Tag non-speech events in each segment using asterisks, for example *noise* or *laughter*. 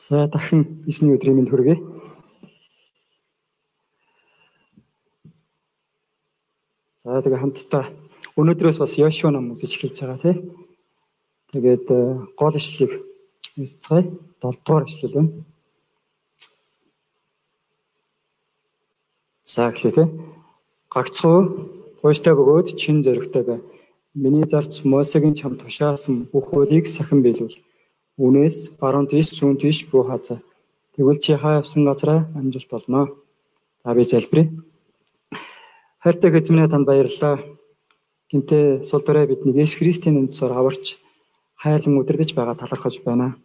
За дахин эсний өдрийн мэнд хүргэе. За тэгээ хамтдаа өнөөдрөөс бас Йошуа ном үзэж эхэлж байгаа тий. Тэгээд э, гол ишлэгийг үзцгаая. 7 дугаар ишлэл байна. За эхлэе тий. Гагцхуу тууштай бөгөөд чин зөрөгтэй бай. Миний зарц Мосегийн чам тушаасан бүх хуулийг сахин биелүүл. Үнээс баруун тийш зүүн тийш бүү хазаа. Тэгвэл чи хаа явсан газараа амжилт олно. За би залбирая. Хайртай эзэмнээ танд баярлалаа. Гинтээ сул дорой бидний Есүс Христийн нэрээр аварч хайрлан удирдах байгаа талархаж байна.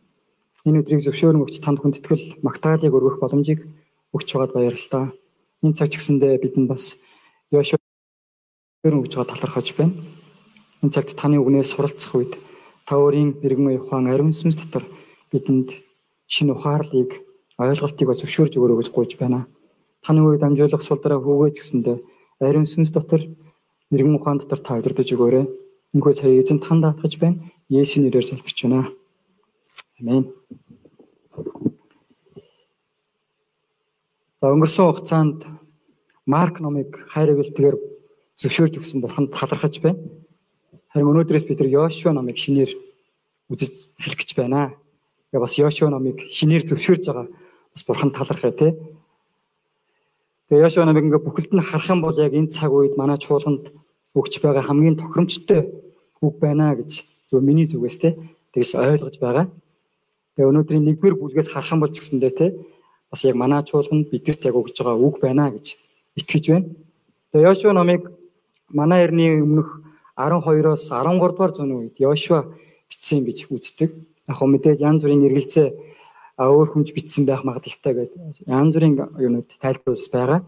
Энэ өдрийг зөвшөөрөн өгч танд хүндэтгэл магтаалыг өргөх боломжийг өгч байгаад баярлалаа. Энэ цаг ч гэсэндээ бидэнд бас Йошуа өгч байгаа талархаж байна. Энэ цагт таны үгнээс суралцах үед та өөрийн мэрэгэн ухаан ариун сүнс дотор бидэнд шинэ ухаарлыг ойлголтыг зөвшөөрж өгөрөө гэж гуйж байна. Таны үеийг дамжуулах сул дараа хүүгэж гэсэндээ ариун сүнс дотор мэрэгэн ухаан дотор та удирдах өгөөрэй. Энэхүү сая эзэн танд даатгаж байна. Есүс нэрээр залбирч байна. Амен. За өнгөрсөн хугацаанд Марк номыг хайр гэлтгээр зөвшөөрж өгсөн бурханд талархаж байна. Харин өнөөдрөөс бид нар Йошуа номыг шинээр үзэж хэлэх гэж байна. Тэгээ бас Йошуа номыг шинээр зөвшөөрж байгаа бас бурхан талархаа тий. Тэгээ Йошуа номыг ингээ бүхэлд нь харах юм бол яг энэ цаг үед манай чуулганд өгч байгаа хамгийн тохиромжтой үг байна гэж зөв миний зүгээс тий тэгээс ойлгож байгаа. Тэгээ өнөөдрийн нэгдүгээр бүлгээс харах юм бол ч гэсэндээ тий бас яг манай чуулганд бидэрт яг өгж байгаа үг байна гэж итгэж байна. Тэгээ Йошуа номыг манай эртний өмнөх 12-оос 13 дугаар зууны үед Йошуа бичсэн гэж үздэг. Яг хөө мэдээж янз бүрийн эргэлзээ өөр хүмж бичсэн байх магадaltaй гэдэг янз бүрийн юунууд тайлбарлус байгаа.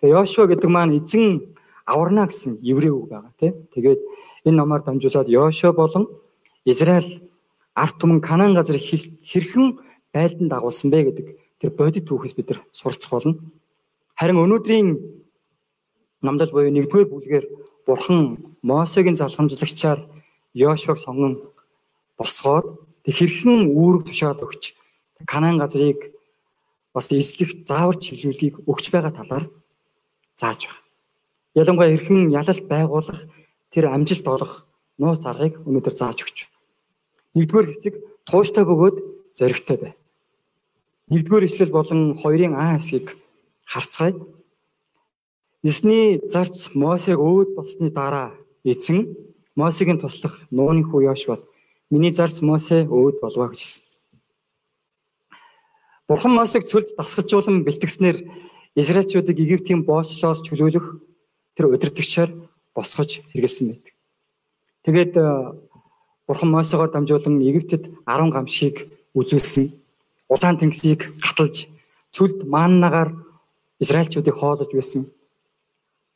Тэгээ Йошуа гэдэг маань эзэн аварна гэсэн еврей үг байгаа тийм. Тэгээд энэ номоор дамжуулаад Йошуа болон Израиль арт түмэн Канаан газар хэрхэн байлдан дагуулсан бэ гэдэг тэр бодит түүхээс бид нар суралцах болно. Харин өнөөдрийн намдал буюу нэгдүгээр бүлгээр Бурхан Мосегийн залхамжлагчаар Йошуаг сонгон босгоод тэг хэрхэн үүрэг тушаал өгч Канаан газрыг бас эзлэх зааварч хилүүлгийг өгч байгаа талаар зааж байна. Ялангуяа хэрхэн ялалт байгуулах тэр амжилт олох нууц аргыг өнөөдөр зааж өгч байна. Нэгдүгээр хэсэг тууштай бөгөөд зоригтой бай. Нэгдүгээр ишлэл болон хоёрын А хэсгийг харцгаая. Эсний зарц Мосег өөд болсны дараа эзэн Мосегийн туслах нууны хүү Йошуад миний зарц Мосе өөд болваа гэж хэлсэн. Бурхан Мосег цөлд дасгалжуулан бэлтгэснээр Израильчуудыг Египтийн боочлоос чөлөөлөх тэр удирдагчаар босгож хэрэгэлсэн байдаг. Тэгээд э, Бурхан Мосегоор дамжуулан Египтэд 10 гамшиг үзүүлсэн. Улаан тэнгисийг гаталж цөлд мааннагаар Израильчуудыг хоолож байсан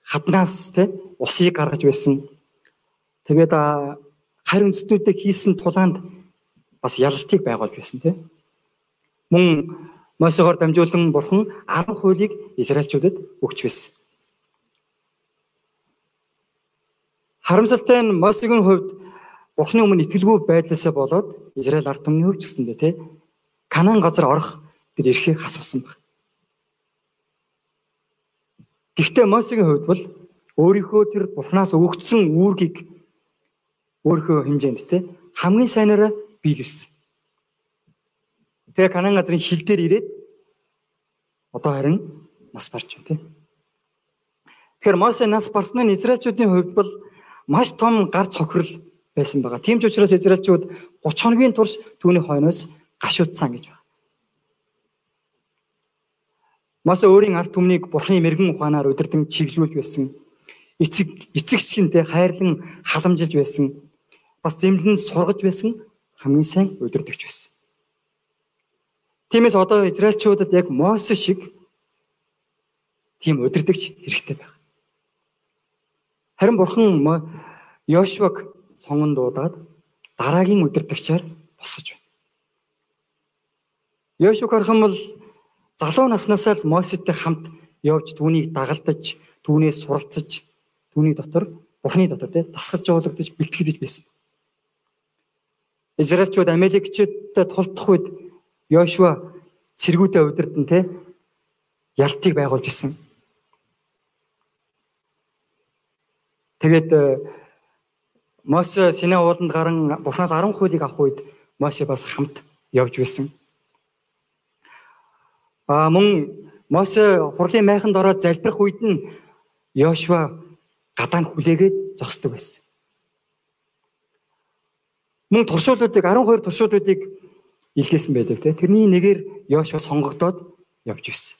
хаднаас те усыг гаргаж байсан. Тэгээд харь үндэстнүүдэд хийсэн тулаанд бас ялалтыг байгуулж байсан те. Мөн Мосегоор дамжуулан бурхан 10 хуулийг Израильчуудад өгч байсан. Харамсалтай нь Мосегийн хувьд Бурхны өмнө итгэлгүй байдлаасаа болоод Израиль ард түмний хувьд ч гэсэндээ те Канаан газар орох тэр эрхийг хасвсан баг. Гэхдээ Мосегийн хувьд бол өөрийнхөө тэр Бурханаас өгөгдсөн үүргийг өөрийнхөө хэмжээнд те хамгийн сайнаараа биелүүлсэн. Тэгээ Канаан газрын хил дээр ирээд одоо харин нас барч байна те. Тэгэхээр Мосе нас барсан нь Израильчүүдийн хувьд бол маш том гар цохирол байсан байгаа. Тийм ч учраас Израильчууд 30 хоногийн турш түүний хойноос гашуудсан гэж байна. Мосе өөрийн ард түмнийг бурхны мэрэгэн ухаанаар удирдан чиглүүлж байсан. Эцэг эцэгчгэнтэй хайрлан халамжилж байсан. Бас зэмлэн сургаж байсан хамгийн сайн удирдахч байсан. Тиймээс одоо Израильчуудад яг Мосе шиг тийм удирдахч хэрэгтэй байна. Харин бурхан Йошуаг сонгон дуудаад дараагийн удирдагчаар босгож байна. Йошуаг харах юм бол залуу наснаасаа л Мосетэй хамт явж түүнийг дагалдаж, түүнээс суралцаж, түүний дотор Бурхны дотор тий тасгаж жуулагдаж бэлтгэж байсан. Израильчууд Амелекчүүдтэй тулдах үед Йошуа цэргүүдээ удирдан те ялтыг байгуулж исэн. Тэгээд э, Мосе Синай ууланд гарan Бурханаас 10 хуулийг авах үед Мосе бас хамт явж байсан. А мөн Мосе хурлын майханд ороод залбирах үед нь Йошуа гадаа нь хүлээгээд зогсдог байсан. Мөн туршуулуудыг 12 туршуулуудыг илгээсэн байдаг тийм. Тэрний нэгээр Йошуа сонгогдоод явж байсан.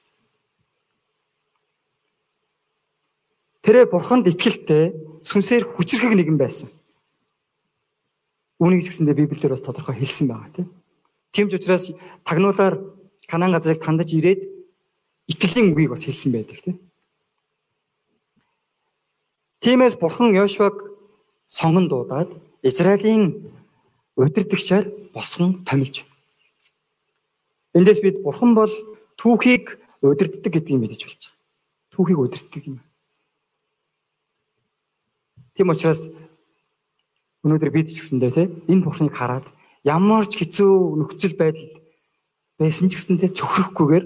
Тэрэ бурханд итгэлтэй сүнсээр хүчрхэг нэгэн байсан. Үүнийг ч гэсэндээ Библиэр бас тодорхой хэлсэн байгаа тийм. Тийм ч учраас тагнуулаар Канаан газрыг тандаж ирээд итгэлийн үгийг бас хэлсэн байдаг тийм. Тиймээс бурхан Йошуаг сонгон дуудаад Израилийн удирдагчаар босгон томилж. Эндээс бид бурхан бол түүхийг удирддаг гэдгийг мэдэж болж байгаа. Түүхийг удирддаг юм. Тийм учраас Өнөөдөр бид ч гэсэндээ те энэ бурхныг хараад ямар ч хэцүү нөхцөл байдалд байсан ч гэсэндээ цөхрөхгүйгээр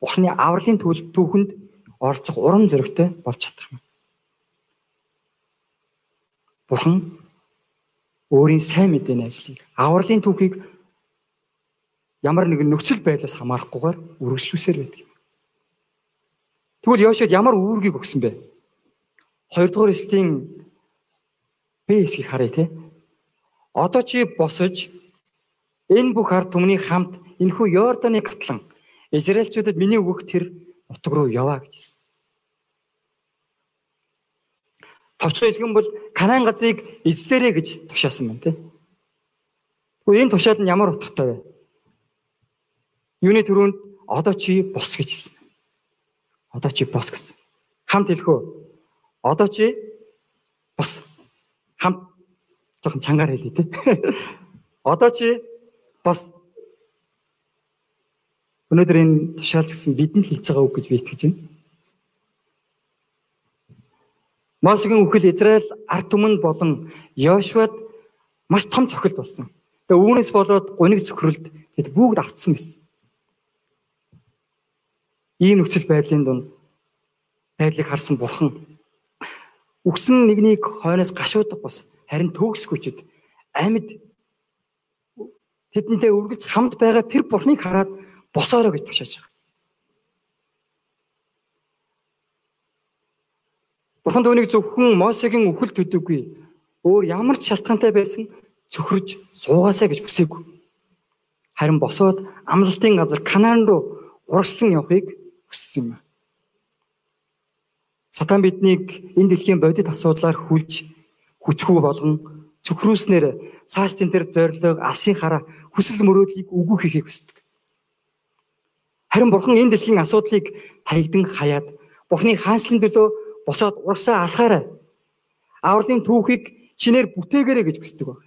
бурхны авралын түүхэнд оролцох урам зоригтой болж чадах юм. Бурхан өөрийн сайн мэдээний ажлыг авралын түүхийг ямар нэгэн нөхцөл байдлаас хамаарахгүйгээр үргэлжлүүлсээр байдаг. Тэгвэл Йошуад ямар үүргийг өгсөн бэ? 2 дугаар эслийн Би хэсгийг харъя те. Одоо чи босож энэ бүх ард түмний хамт энэхүү Йорданы гатлан Израильчуудад миний өгөх тэр утга руу яваа гэж хэлсэн. Товчхон хэлгэн бол Канаан газрыг эзлэрэ гэж тушаасан байна те. Тэгвэл энэ тушаал нь ямар утгатай вэ? Юуны төрөнд одоо чи бос гэж хэлсэн. Одоо чи бос гэсэн. Хамт хэлэхөө. Одоо чи бос хамт жоохон чангаар хэлээ те. *laughs* Одоо чи бас өнөөдөр энэ тушаалч гэсэн бидэнд хэлж байгаа үг гэж би итгэж байна. Мосегийн үхэл Израиль ард түмэнд болон Йошуад маш том цохилт болсон. Тэгээ үүнээс болоод гуниг цөхрөлд тэд бүгд автсан байсан. Ийм нөхцөл байдлын дунд байдлыг харсан бурхан Үгсэн нэгнийг хойноос гашуудаг бас харин төгсгүйчд амьд тэдэнтэй үргэлж хамт байгаа тэр бурхныг хараад босоорой гэж тушааж байгаа. Бурхан түүнийг зөвхөн Мосегийн үхэл төдөггүй өөр ямар ч шалтгаантай байсан цөхрөж суугаасаа гэж хүсээгүй. Харин босоод амлалтын газар Канаан руу урагшлан явахыг хүссэн юм. Сатан биднийг энэ дэлхийн бодит асуудлаар хүлж хүчгүй болгон цөхрүүснээр цаашдын тэр зориг алсын хараа хүсэл мөрөөдлийг үгүй хийхийг хүсдэг. Харин бурхан энэ дэлхийн асуудлыг таягдан хаяад Бурхны хаанчлалын төлөө босоод урсаа алхаарай. Авралын түүхийг чинээр бүтээгээрэй гэж хүсдэг байна.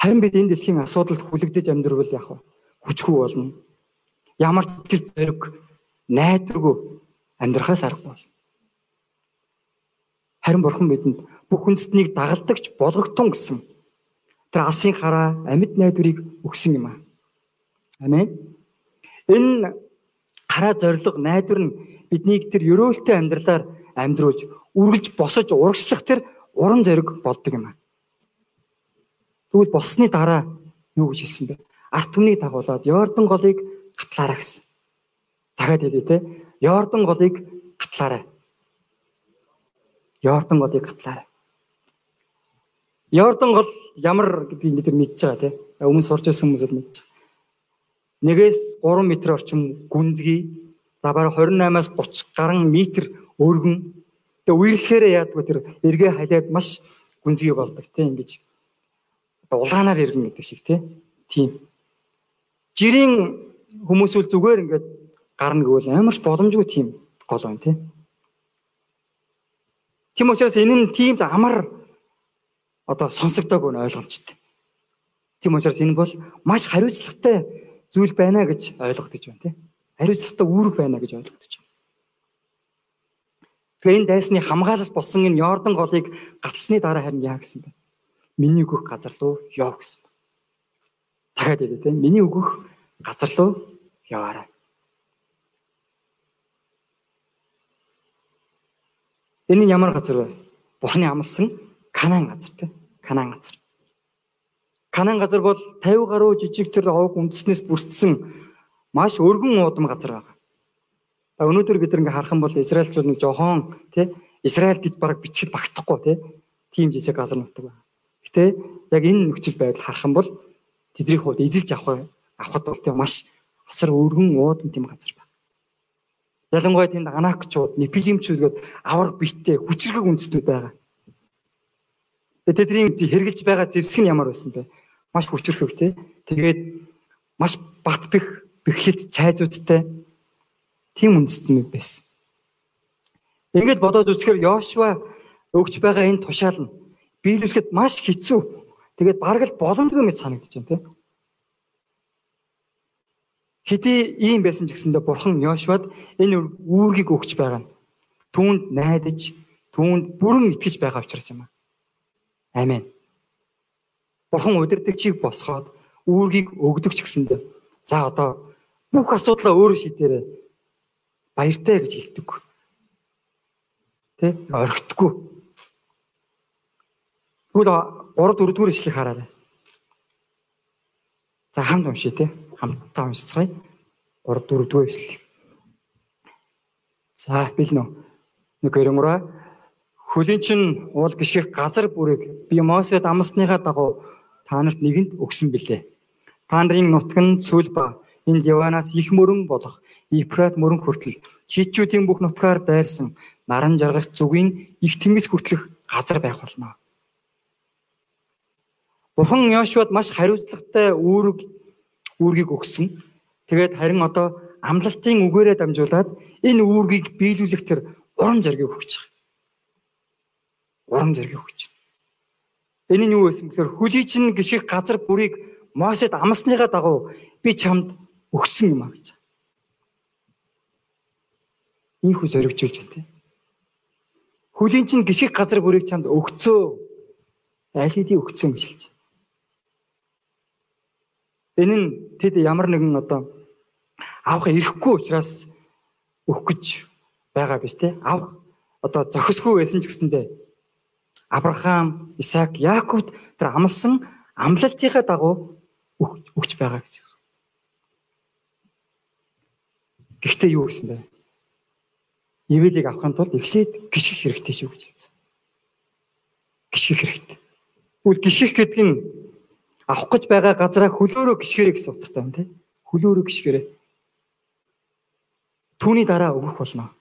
Харин бид энэ дэлхийн асуудалд хүлэгдэж амьдрал яах вэ? Хүчгүй болно. Ямар ч итгэл зориг найдваргүй амьдрахаас аргагүй бол. Харин бурхан бидэнд бүх хүнсднийг дагалдагч болгогтун гэсэн тэр алсын хараа амьд найдварыг өгсөн юм аа. Амен. Энэ хараа зориг найдвар нь биднийг тэр өрөөлтэй амьдралаар амьдруулж үргэлж босож урагшлах тэр уран зориг болдог юм аа. Тэгвэл болсны дараа юу гэж хэлсэн бэ? Арт түмнийг дагуулад Йордан голыг гатлаараа гэсэн. Дахиад хэлье те. Йордан голыг гатлаарай. Йордан голыг гатлаарай. Йордан гол ямар гэдгийг бид мэдж байгаа те. Өмнө сурч байсан хүмүүс л мэдж байгаа. Нэгээс 3 м орчим гүнзгий за бараг 28-аас 30 гаруй метр өргөн тэгээ үерлэхээр яадгүй тэр эргээ халиад маш гүнзгий болдог те ингэж улаанаар иргэн гэдэг шиг тийм жирийн хүмүүс үл зүгээр ингээд гарна гэвэл амарч боломжгүй тийм гол байна тий. Тийм учраас энэ нь тийм амар одоо сонсогдоог нь ойлгомжтой. Тийм учраас энэ бол маш хариуцлагатай зүйл байна гэж ойлгогдож байна тий. Хариуцлагатай үүрэг байна гэж ойлгогдож байна. Тэгээ энэ дайсны хамгаалалт болсон энэ Йордан голыг гатсны дараа харин яа гэсэн бэ? Миний өгөх газар руу яв гэсэн. дахиад хэлээ тийм. Миний өгөх газар руу яваарай. Энэ нь ямар газар вэ? Бурхны амлсан Канаан газар тийм. Канаан газар. Канаан газар бол 50 гаруй жижиг тэр овг үндэснээс бүрдсэн маш өргөн уудам газар байна. Өнөөдөр бид ингээ харах юм бол Израильчууд нэг жохон тий Израиль гэж бараг бичгэд багтахгүй тий тийм жижиг газар нутаг байна. Гэтэ яг энэ нөхцөл байдал харах юм бол тэдний хувьд эзэлж авах авахд бол тийм маш асар өргөн уудам тийм газар байна. Ялангуяа тэнд анакчууд, непилимчүүд гээд авраг биттэй хүчрэг үндэстнүүд байгаа. Тэдний хэрглэж байгаа зэвсэг нь ямар байсан бэ? Маш хүчрэх тий. Тэгээд маш бат бэх бэхлэт цайзуудтай тийм үндэстнүүд байсан. Ингээд бодоод үзэхээр Йошуа өгч байгаа энэ тушаал нь биелүүлэхэд маш хэцүү. Тэгээд бараг л боломжгүй мэт санагдаж байна тийм. Хэдий ийм байсан ч гэсэндээ бурхан Йошуад энэ үүргийг өгч байгаа нь түүнд найдаж, түүнд бүрэн итгэж байгаа учраас юм аа. Амен. Бурхан удирдагчийг босгоод үүргийг өгдөг ч гэсэндээ за одоо бүх асуудлаа өөрөө шийдээрэй. Баяртай гэж хэлдэг. Тэ? Орхитгүй. Тэгвэл 3 4 дугаар ишлэг хараарай. За хамт уншия тий хамтдаа уншицгаая. 3 4 дэх эслэл. За бэлнэ. Нэг өрөмрөө хөлийн чин уул гიშгэх газар бүрийг би Мосед амсныхаа дагуу та нарт нэгэнд өгсөн билээ. Та нарын нутг нь цүл ба энд Яванаас их мөрөн болох Ефрат мөрөн хүртэл хичүүдийн бүх нутгаар дайрсан наран жаргах зүгийн их тэнгис хүртэлх газар байх болно. Бурхан Йошуад маш хариуцлагатай үүрэг үүргийг өгсөн. Тэгээд харин одоо амлалтын үгээрээ дамжуулаад энэ үүргийг биелүүлэх тэр урам зориг өгч байгаа. Урам зориг өгч. Энэ нь юу байсан гэхээр хөлий чинь гიშиг газар бүрийг Мошед амсныхаа дагуу би чамд өгсөн юм а гэж. Ийхүү зоригжүүлж байна тийм. Хөлийн чинь гიშиг газар бүрийг чамд өгцөө. Аль хэдийн өгцөө гэж хэлж. Энэ нь тэд ямар нэгэн одоо авах ирэхгүй учраас өгөх гэж байгаа биз тийм. Авах одоо зохисгүй байсан ч гэсэндээ Авраам, Исаак, Яаковд тэр амлсан амлалтынхаа дагуу өгч байгаа гэж. Гэхдээ юу гэсэн бэ? Ивэлийг авахын тулд эхлээд гიშгэх хэрэгтэй шүү гэж хэлсэн. Гიშгэх хэрэгтэй. Тэгвэл гიშгэх гэдэг нь авах гэж байгаа газараа хөлөөрөө гიშгэрэй гэсэн утгатай юм тийм. Хөлөөрөө гიშгэрэй. Түүний дараа өгөх болно.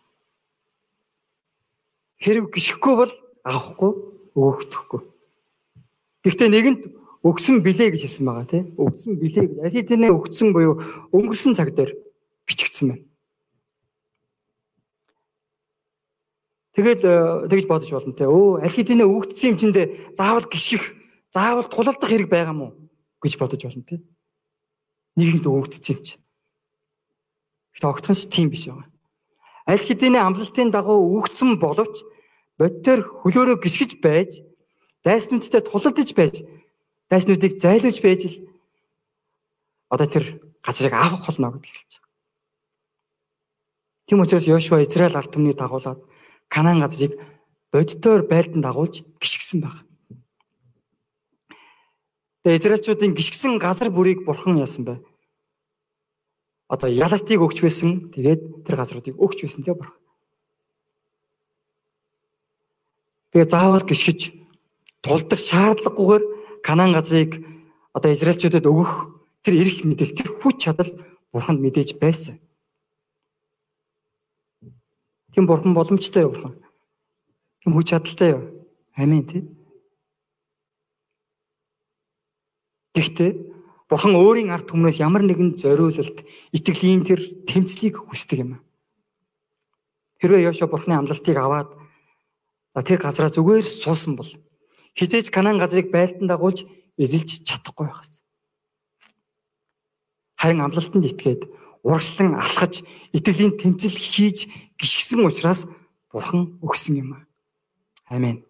Хэрэг гიშгэхгүй бол авахгүй өгөхдөггүй. Гэхдээ нэгэнд өгсөн билээ гэж хэлсэн байгаа тий. Өгсөн билээ гэж аль хэдийнэ өгсөн буюу өнгөрсөн цаг дээр бичигдсэн байна. Тэгэл э, тэгж бодож болно те. Өө аль хэдийнэ өгдсөн юм чиндээ заавал гიშгэх заавал тулалдах хэрэг байгаа мó гэж бодож болно тий. Нэгэнд өгөгдсөн юм чинь. Гэхдээ огтхон ч тийм биш байгаа. Аль хэдийнэ амлалтын дагуу өгөгдсөн боловч бодтоор хөлөөрөө гიშгэж байж дайснуудтай тулалдаж байж дайснуудыг зайлуулж байж л одоо тэр газрыг авах болно гэж хэлж байгаа. Тийм учраас Йошуа Израиль ард түмний дагуулад Канаан газрыг боддоор байлдан дагуулж гიშгсэн баг. Тэгээ Израильчуудын гიშгсэн газар бүрийг бурхан яасан бай. Одоо ялалтыг өгч байсан. Тэгээд тэр газруудыг өгч байсан тэгээ бурхан. Тэгээ заавал гიშгэж тулдах шаардлагагүйгээр Канаан газрыг одоо Израильчуудад өгөх тэр эрх мэдэл тэр хүч чадал бурханд мэдээж байсан. Тийм бурхан боломжтой юу бурхан? Тийм хүч чадалтай юу? Амин тий. Гэхдээ Бурхан өөрийн ард түмнээс ямар нэгэн зориулалт, итгэлийн тэр тэмцлийг хүсдэг юм. Хэрвээ Йошуа Бурханы амлалтыг аваад за тэр газараа зүгээр суусан бол хизээж Канаан газрыг байлдан дагуулж эзэлж чадахгүй байхаас. Харин амлалтанд итгээд урагшлан алхаж итгэлийн тэмцэл хийж гიშгсэн учраас Бурхан өгсөн юм. Амен.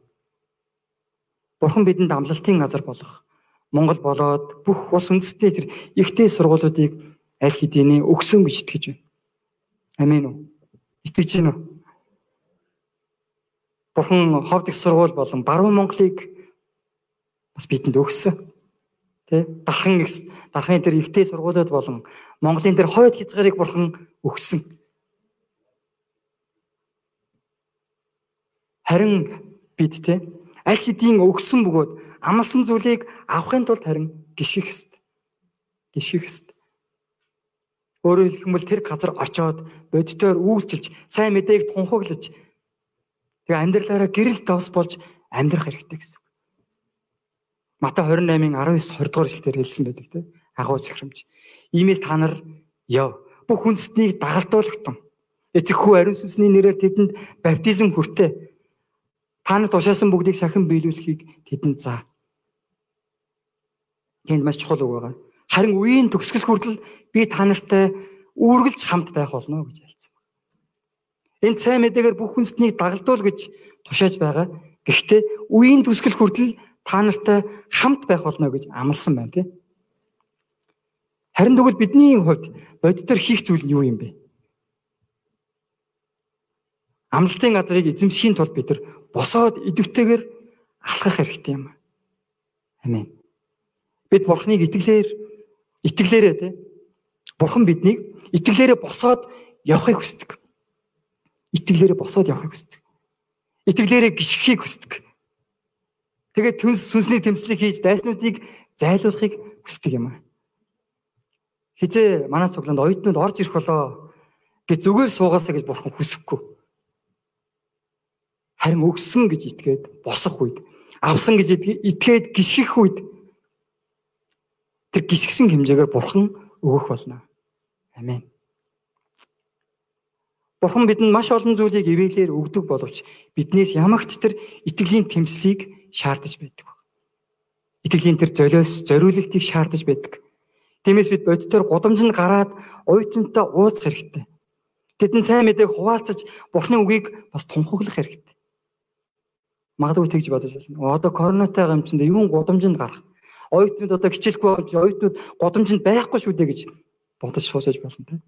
Бурхан бидэнд амлалтын газар болох Монгол болоод бүх улс үндэстний тэр ихтэй сургуулиудыг аль хэдийн өгсөн гэж итгэж байна. Амен үү? Итгэж байна уу? Бурхан ховд их сургууль болон баруун Монголыг бас бидэнд өгсөн. Тэ? Дархан их дарханы тэр ихтэй сургуулиуд болон Монголын тэр хойд хязгаарыг Бурхан өгсөн. Харин бид тэ аль хэдийн өгсөн бөгөөд амлсан зүйлийг авахын тулд харин гიშгэх хэст. Гიშгэх хэст. Өөрөөр хэлэх юм бол тэр газар очоод боддоор үйлчилж, сайн мэдээг тунхаглаж тэгээ амьдралаараа гэрэл давс болж амьдрах хэрэгтэй гэсэн үг. Матай 28-ын 19 20 дугаар эшлэлээр хэлсэн байдаг тийм агуу захирамж. Иймээс та нар яв бүх хүнснийг дагалдуулахтун. Эцэг хүү ариун сүнсний нэрээр тэдэнд баптизм хүртээ. Та нарт тушаасан бүгдийг сахин биелүүлэхийг тэдэнд заа. Энд маш чухал үг байгаа. Харин үеийн төгсгөл хүртэл би та нартай үргэлж хамт байх болно гэж хэлсэн. Энэ сайн мэдээгээр бүх хүнснийг дагалдуул гэж тушааж байгаа. Гэхдээ үеийн төгсгөл хүртэл та нартай хамт байх болно гэж амласан байна тий. Харин тэгвэл бидний хувьд бодитор хийх зүйл нь юу юм бэ? Амлалтын газрыг эзэмшхийн тулд бид нар босоод идэвхтэйгээр алхах хэрэгтэй юм. Амен. Бид Бурхныг итгэлээр итгэлээрээ те Бурхан биднийг итгэлээрээ босоод явахыг хүсдэг итгэлээрээ босоод явахыг хүсдэг. Итгэлээрээ гიშгэхийг хүсдэг. Тэгээд түнс сүнсний тэмцлийг хийж дайснуудыг зайлуулахыг хүсдэг юм аа. Хизээ манай цугланд оюутнууд орж ирэх болоо гэж зүгээр суугаасаа гэж бурхан хүсэхгүй. Харин өгсөн гэж итгээд босох үед, авсан гэж итгээд гიშгэх үед тэр гიშгсэн хэмжээгээр бурхан өгөх болно. Амен. Бурхан бидэнд маш олон зүйлийг ивэлээр өгдөг боловч биднээс ямагт тэр итгэлийн тэмцлийг шаардаж байдаг. Итгэлийн тэр золиос зориулалтыг шаардаж байдаг. Тиймээс бид бодитоор гудамжинд гараад уйтантай ууцах хэрэгтэй. Тэдэн сайн мэдээг хуваалцаж Бурхны үгийг бас тунхаглах хэрэгтэй. Магадгүй тэгж бодож байна. Одоо коронавитой гамчинд юун гудамжинд гарах оюутнууд одоо хичээлгүй болж оюутнууд годомжинд байхгүй шүү дээ гэж бодож суусаж болно тийм.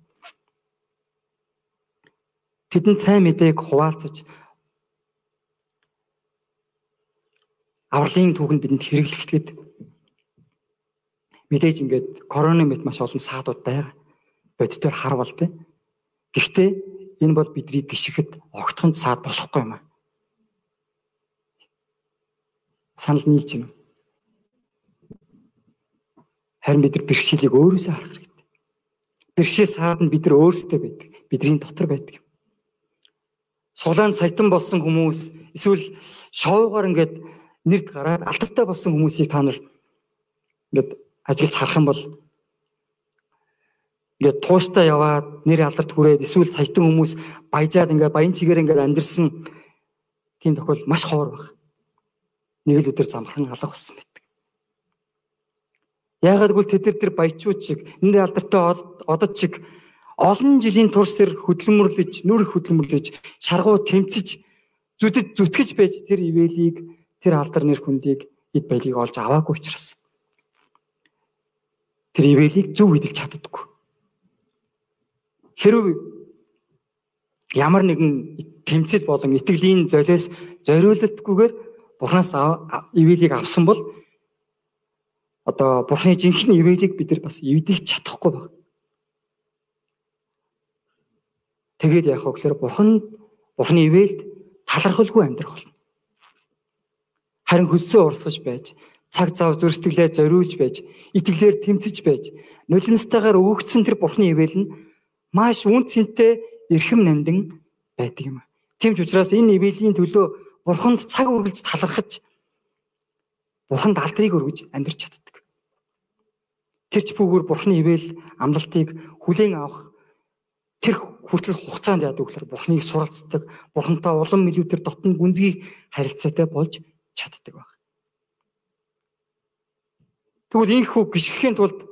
Тэдэнд сайн мэдээг хуваалцаж авралын түүхэнд бидэнд хэрэглэхэд мэдээж ингээд короны мэт маш олон саадууд байгаа. Бодитоор харвал тийм. Гэхдээ энэ бол бидний гიშгэхэд огтхон саад болохгүй юм аа. Санал нийлж байна. Харин бид нар бэрхшээлийг өөрөөсөө харах хэрэгтэй. Бэрхшээл саад нь бид нар өөрсдөө байдаг. Бидний дотор байдаг. Сулаан саятан болсон хүмүүс эсвэл шоугаар ингээд нэрд гараад алдартай болсон хүмүүсийг та нар ингээд ажиглаж харах юм бол ингээд тууштай яваад нэр алдарт хүрээд эсвэл саятан хүмүүс баяжаад ингээд баян чигээр ингээд амьдрсан тийм тохиол маш ховор баг. Нэг л өдөр замхан алга болсон байт. Яагаад гэвэл тэд нар тэр баячууд шиг нэр алдартай одод шиг олон жилийн турш тэр хөдөлмөрлөж, нүр хөдөлмөрлөж, шаргуу тэмцэж, зүдэд зүтгэж байж тэр ивэлийг, тэр алдар нэр хүндийг эд баялыг олж аваагүй учраас тэр ивэлийг зөв эдэлж чаддаггүй. Хэрвээ ямар нэгэн тэмцэл болон итгэлийн золиос зориулалтгүйгээр Бурханаас ивэлийг авсан бол одоо бурхны жинхэнэ ивэлийг бид нар бас эвдэлж чадахгүй байна. Тэгээд яах вэ гэхээр бурхан бурхны ивэлд талархалгүй амьдрах болно. Харин хөлсөө урсгаж байж, цаг зав зүрстгэлээ зориулж байж, итгэлээр тэмцэж байж, нулимстайгаар өгөгдсөн тэр бурхны ивэл нь маш үн цэнтэй эрхэм нандин байдаг юм. Тэмч учраас энэ ивэл төлөө бурханд цаг үргэлж талархаж бурханд алдрыг өргөж амьдрч чаддаг. Тэр ч бүгөр бурхны ивэл амлалтыг хүлээн авах тэр хүртэл хугацаанд яадаг гэхээр бурхныг суралцдаг, бурхантай улам илүү тэр дотн гүнзгий харилцаатай болж чаддаг баг. Тэгвэл ийхүү гიშгэхийн тулд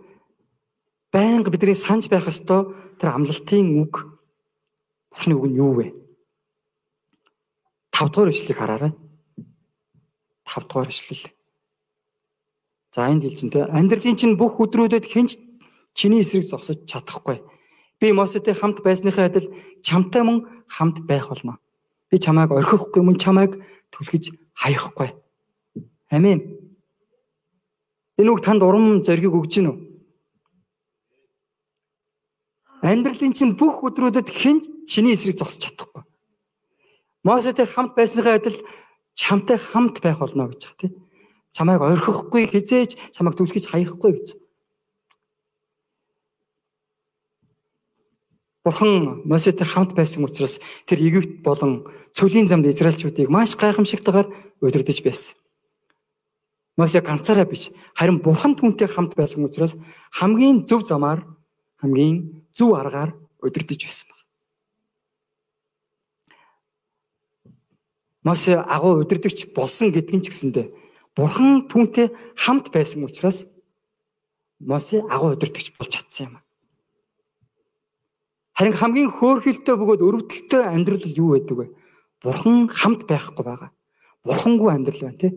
байнга бидний санаж байх ёстой тэр амлалтын үг бурхны үг нь юу вэ? 5 дугаар ишлэгийг хараарай. 5 дугаар ишлэл. За энд хэлж тэ амьдралын чинь бүх өдрүүдэд хинч чиний эсрэг зогсож чадахгүй. Би Мосетэй хамт байсныхаа адил чамтай мөн хамт байх болно. Би чамайг орхихгүй мөн чамайг түлхэж хаяхгүй. Амен. Энэ үг танд урам зориг өгж гин үү? Амьдралын чинь бүх өдрүүдэд хэн чиний эсрэг зогсож чадахгүй. Мосетэй хамт байсныхаа адил чамтай хамт байх болно гэж байгаа тийм. Чамайг орхихгүй хизээж чамайг түлхэж хаяхгүй гэж. Бурхан Мосетэй хамт байсан учраас тэр Египт болон цөлийн замд Израильчүүдийг маш гайхамшигтайгаар удирдах байсан. Мосе ганцаараа биш харин Бурхан түүнтэй хамт байсан учраас хамгийн зөв замаар хамгийн зөв аргаар удирдах байсан баг. Мосе агуу удирдахч болсон гэдгийг ч гэсэндэ Бурхан түүнтэй хамт байсан учраас Мосе агуу удирдахч болж чадсан юм. Харин хамгийн хөөрхөлтөө бөгөөд өрөвдөлтөө амьдрал юу байдаг вэ? Бурхан хамт байхгүй байгаа. Бурхангүй амьдрал байна тий.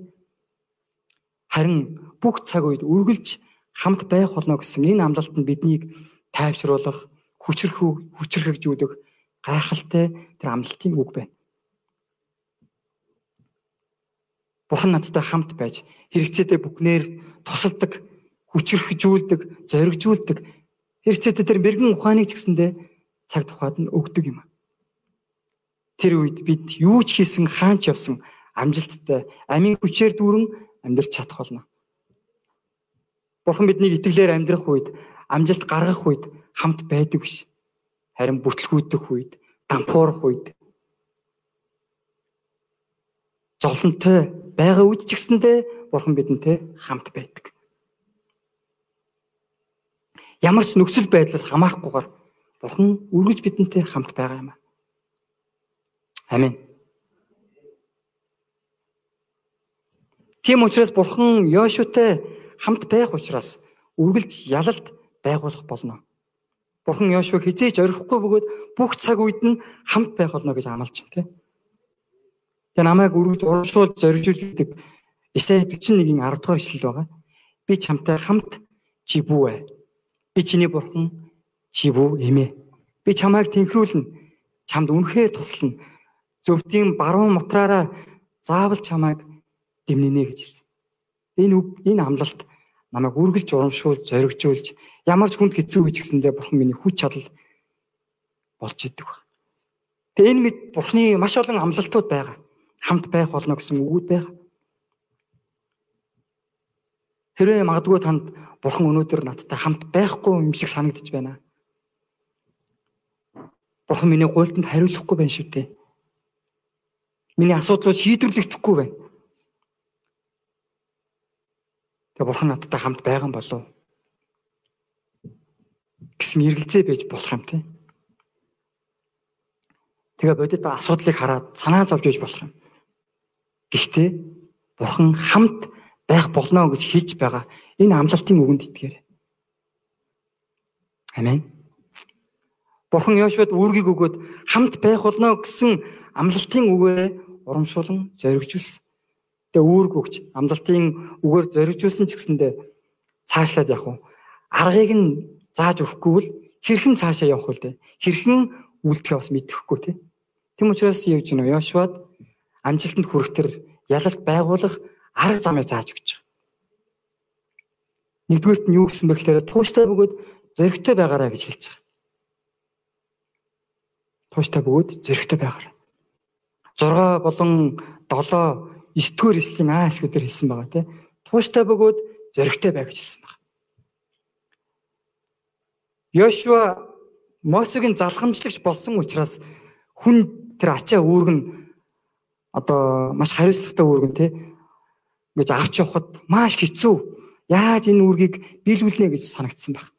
Харин бүх цаг үед үргэлж хамт байх болно гэсэн энэ амлалтанд биднийг тайвшруулах, хүчрхүү, хүчрхэгжүүлэх гайхалтай тэр амлалтын үг байна. Бурхан надтай хамт байж хэрэгцээтэй бүхнээр тусалдаг, хүчрхэгжүүлдэг, зоригжүүлдэг хэрэгцээтэй тэр мэрэгэн ухааныг ч гэсэндээ цаг тухайд нь өгдөг юм. Тэр үед бид юу ч хийсэн хаач явсан амжилттай амийн хүчээр дүүрэн амьдрч чадах болно. Бурхан биднийг итгэлээр амьдрах үед, амжилт гаргах үед хамт байдаг биш. Харин бүтлгүүдэх үед, дампуурах үед зовлонтой байгаа үед ч гэсэндээ Бурхан бидэнтэй хамт байдаг. Ямар ч нөхцөл байдлаас хамаарахгүйгээр Бурхан үргэлж бидэнтэй хамт байгаа юм. Амен. Тийм учраас Бурхан Йошутай хамт байх учраас үргэлж ялалт байгуулах болно. Бурхан Йошуаг хизээж орхихгүй бөгөөд бүх цаг үед нь хамт байх болно гэж амлаж байна, тийм. Тэгээ намайг үргэлж урамшуул зоригжуулж өгдөг Исаи 41-ийн 10 дугаар эшлэл байгаа. Би чамтай хамт чи бүү. Би чиний бурхан чи бүү эмээ. Би чамайг тэнхрүүлнэ. Чамд үнэхээр туслана. Зөвхөн баруун мотраараа заавал чамайг дэмнэнэ гэж хэлсэн. Энэ үг энэ амлалт намайг үргэлж урамшуул, зоригжуулж ямар ч хүнд хэцүү үеч гэсэндээ бурхан миний хүч чадал болж идэг ба. Тэгээ энэ мэд бурханы маш олон амлалтууд байгаа. Хамт байх болно гэсэн үгүүд байгаа. Хэрвээ магадгүй танд бурхан өнөөдөр надтай хамт байхгүй юм шиг санагдаж байна. Бурхан миний гуйлтанд хариулахгүй байна шүү дээ. Миний асуудлууд шийдвэрлэгдэхгүй байна. Тэгээ бурхан надтай хамт байгаа болов гэсэн эргэлзээ байж болох юм тий. Тэгээ бодит асуудлыг хараад санаа зовж иж болох юм. Гэхдээ бурхан хамт байх болно гэж хийж байгаа энэ амлалтын үгэнд итгээрэй. Амен. Бурхан Йошуад үүргийг өгөөд хамт байх болно гэсэн амлалтын үгээ урамшуулан зоригжүүлсэн. Тэгээ үүрэг өгч амлалтын үгээр зоригжүүлсэн ч гэсэндээ цаашлаад явах уу? Аргыг нь зааж өгөхгүй бол хэрхэн цаашаа явах вэ? Хэрхэн үлдэхээ бас мэдэхгүй тий. Тэм учраас юу гэж нөө Йошуад амжилтанд хүрэх төр ялалт байгуулах арга замыг зааж өгч байгаа. Нэгдүгээрт нь юу гэсэн бэ гэхээр тууштай бөгөөд зоригтой байгаараа гэж хэлж байгаа тууштай бөгөөд зөрөгтэй байгаарай. 6 болон 7 9 дугаар эслийн А хэсгүүдээр хэлсэн байгаа тийм. Тууштай бөгөөд зөрөгтэй бай гэж хэлсэн байна. Йошуа Мосегийн залхамжлагч болсон учраас хүн тэр ачаа үүргэн одоо маш хариуцлагатай үүргэн тий ингэж авч явахад маш хэцүү. Яаж энэ үүргийг биелүүлнэ гэж санагдсан байна.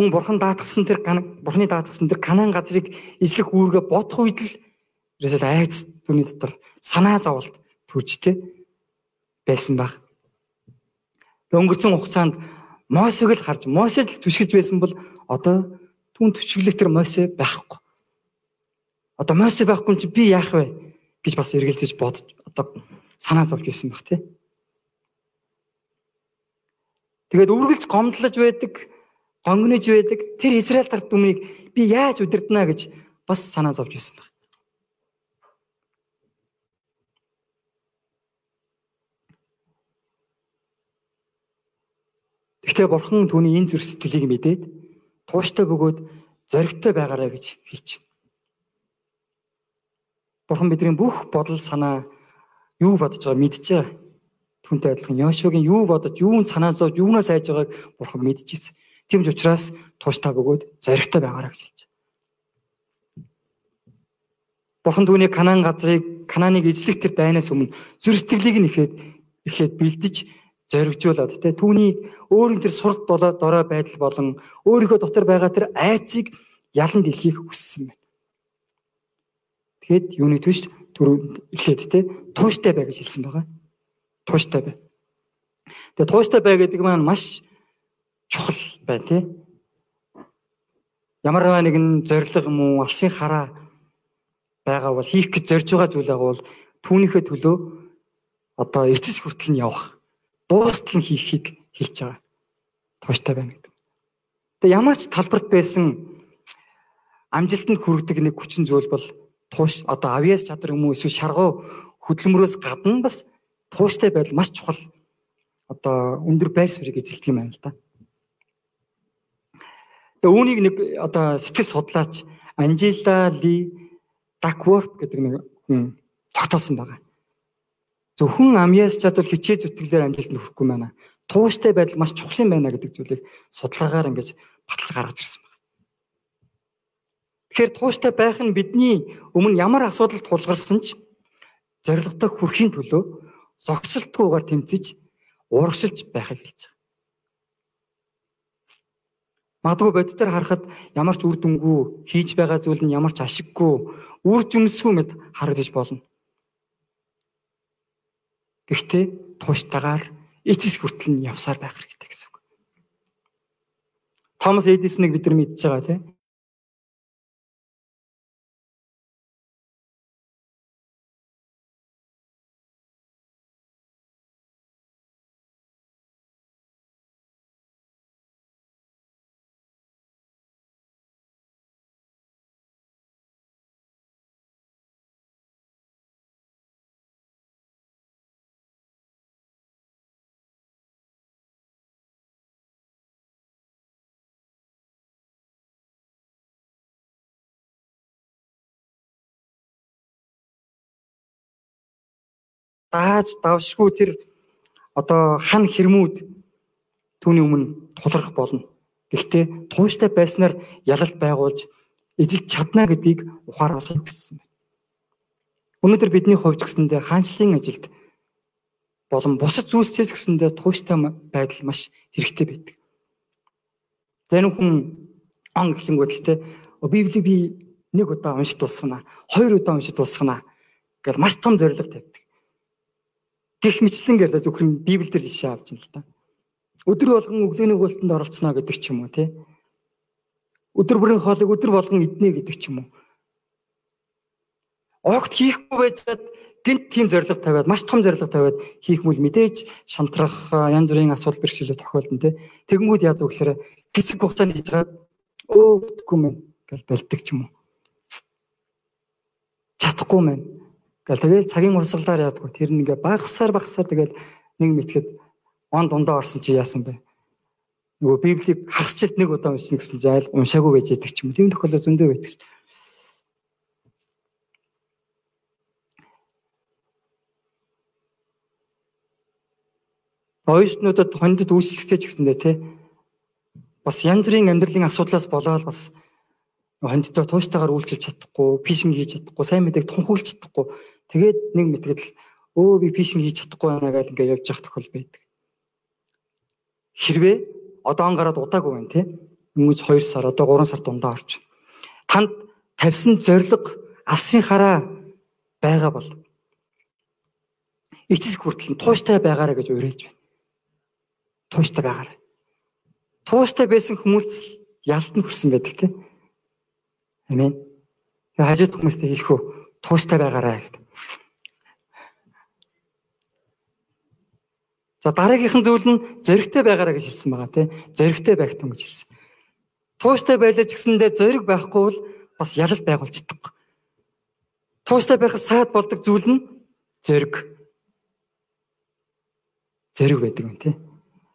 Мөн бурхан даатгсан тэр бурханы даатгсан тэр Канаан газрыг эзлэх үүргээ бодох үед л ерөөсөө айц түүний дотор санаа зовлт төржтэй байсан баг. Өнгөрцөн хугацаанд Мосег л харж Мосед л түшгэлж байсан бол одоо түүн түшгэлэх тэр Мосе байхгүй. Одоо Мосе байхгүй чи би яах вэ гэж бас эргэлзэж бодож одоо санаа зовж байсан баг тий. Тэгээд үргэлж гомдлож байдаг, гонгнож байдаг. Тэр Израиль тарт өмнөийг би яаж удирдана гэж бас санаа зовж байсан байна. Гэхдээ бурхан түүний энэ зүрх сэтгэлийг мэдээд тууштай бөгөөд зоригтой байгаарай гэж байна. Бурхан бидний бүх бодол санаа юу бодож байгааг мэдчихэе. Түүнтэй адилхан Йошуагийн юу бодож, юунд санаа зовж, юунаас айж байгааг бурхан мэдчихсэн. Тийм ч учраас тууштай бөгөөд зоригтой байгаарай гэж хэлж байна. Бурхан түүний Канаан газрыг Канааныг эзлэх тэр дайнаас өмнө зүрх сэтгэлийг нь ихэд эхлээд бэлдэж зоригжуулаад тэ түүний өөрийн тэр сурд дорой байдал болон өөрийнхөө дотор байгаа тэр айцыг ялан дэлхийх хүссэн байна. Тэгэхэд юуны төш түрүү эхлээд тэ тууштай бай гэж хэлсэн байгаа. Тууштай бай. Тэгээ тууштай бай гэдэг маань маш чухал байна тий. Ямар нэгэн зориг юм уу алсын хараа байгаа бол хийх гэж зорж байгаа зүйл байгаа бол түүнийхээ төлөө одоо эцэс хүртэл нь явах дуустал нь хийхийг хэлж байгаа. Тууштай байна гэдэг. Тэгээ ямар ч талбарт байсан амжилтанд хүргэдэг нэг хүчин зүйл бол тууш одоо авьяас чадвар юм уу эсвэл шаргуу хөдөлмөрөөс гадна бас тууштай байдал маш чухал одоо өндөр байр суурийг эзэлдэг юм байна л да. Тэгээ үүнийг нэг одоо сэтгэл судлаач Анжела Ли Дакворт гэдэг нэг тогтоосон байгаа. Зөвхөн амьяас чадвал хичээ зүтгэлээр амжилтанд хүрэхгүй байна. Тууштай байдал маш чухал юм байна гэдэг зүйлийг судалгаагаар ингэж баталж гаргаж ирсэн байна. Тэгэхээр тууштай байх нь бидний өмнө ямар асуудал тулгарсан ч зорилготой хүрэхийн төлөө зогсолтгүйгээр тэмцэж урагшилж байхыг хэлж байгаа. Магадгүй бодитоор харахад ямар ч үр дүнгүй хийж байгаа зүйл нь ямар ч ашиггүй үр жимсгүй мэд харагдаж болно. Гэхдээ тууштайгаар эцэс хүртэл нь явсаар байх хэрэгтэй гэсэн үг. Томас Эдисоныг бид нар мэдж байгаа тийм. Дааж давшгүй тэр одоо хан хэрмүүд түүний өмнө тулрах болно. Гэхдээ тууштай байснаар ялалт байгуулж эзэлж чадна гэдгийг ухааруулахыг хүссэн байна. Өнөөдөр бидний хувьд гэсэндээ хаанчлалын ажилд болон бусад зүйлсээс гэсэндээ тууштай байдал маш хэрэгтэй байдаг. Зарим хүн он гэхлэнгүүдэлтэй Библийг би нэг удаа уншиж дуусгана, хоёр удаа уншиж дуусгана гэж маш том зорилго тавьдаг гих мэтлэн гэдэг зөвхөн Библиэлд жишээ авч байна л да. Өдөр болгон өглөөний гуйлтанд оролцсноо гэдэг ч юм уу тий. Өдөр бүрийн хоолыг өдөр болгон иднэ гэдэг ч юм уу. Огт хийхгүй байжгаад гинт тийм зориг тавиад маш том зориг тавиад хийх мөл мэдээж шантрах янз бүрийн асуудал бэрхшээлүүд тохиолдно тий. Тэгэнгүүт яадаг вэхээр хэсэг хугацаанд хийжгаад өө бүтггүй мэн гэж болдог ч юм уу. Чадахгүй мэн Гэл тэгэл цагийн урсгалаар яадгүй. Тэр нь ингээ багасаар багасаар тэгэл нэг мэтгэд он дундаа орсон чи яасан бэ? Нөгөө Библийг хагасчилд нэг удаа уншина гэсэн чи айл уншаагүй байж байдаг ч юм. Тийм тохиолдол зөндөө байдаг. Оюутнуудад хондод үйлчлэгтэй ч гэсэндээ тий бас янз бүрийн амьдралын асуудлаас болоод бас хондтой тууштайгаар үйлчилж чадахгүй, фишинг хийж чадахгүй, сайн мэдээг тунхаглаж чадахгүй Тэгээд нэг мэтгэл өө би фишинг хийж чадахгүй байна гэж ингээд явж явах тохиол байдаг. Хэрвээ одоо он гараад удаагүй байна тий. Өнгөж 2 сар одоо 3 сар дундаа орч. Танд тавьсан зориг алсын хараа байгаа бол эцэс хүртэл тууштай байгаарай гэж уриалж байна. Тууштай байгаарай. Тууштай байсан хүмүүс ялтан хүрсэн байдаг тий. Тэгээ хажууд хүмүүстэй хэлэх үү? Тууштай байгаарай гэдэг. За дараагийнхан зүйл нь зоригтой байгаараа гэж хэлсэн байгаа тийм. Зоригтой байх тун гэж хэлсэн. Тууштай байлаа ч гэсэндээ зориг байхгүй бол бас ялал байгуулцдаг. Тууштай байхад саад болдог зүйл нь зориг. Зориг байдаг юм тийм.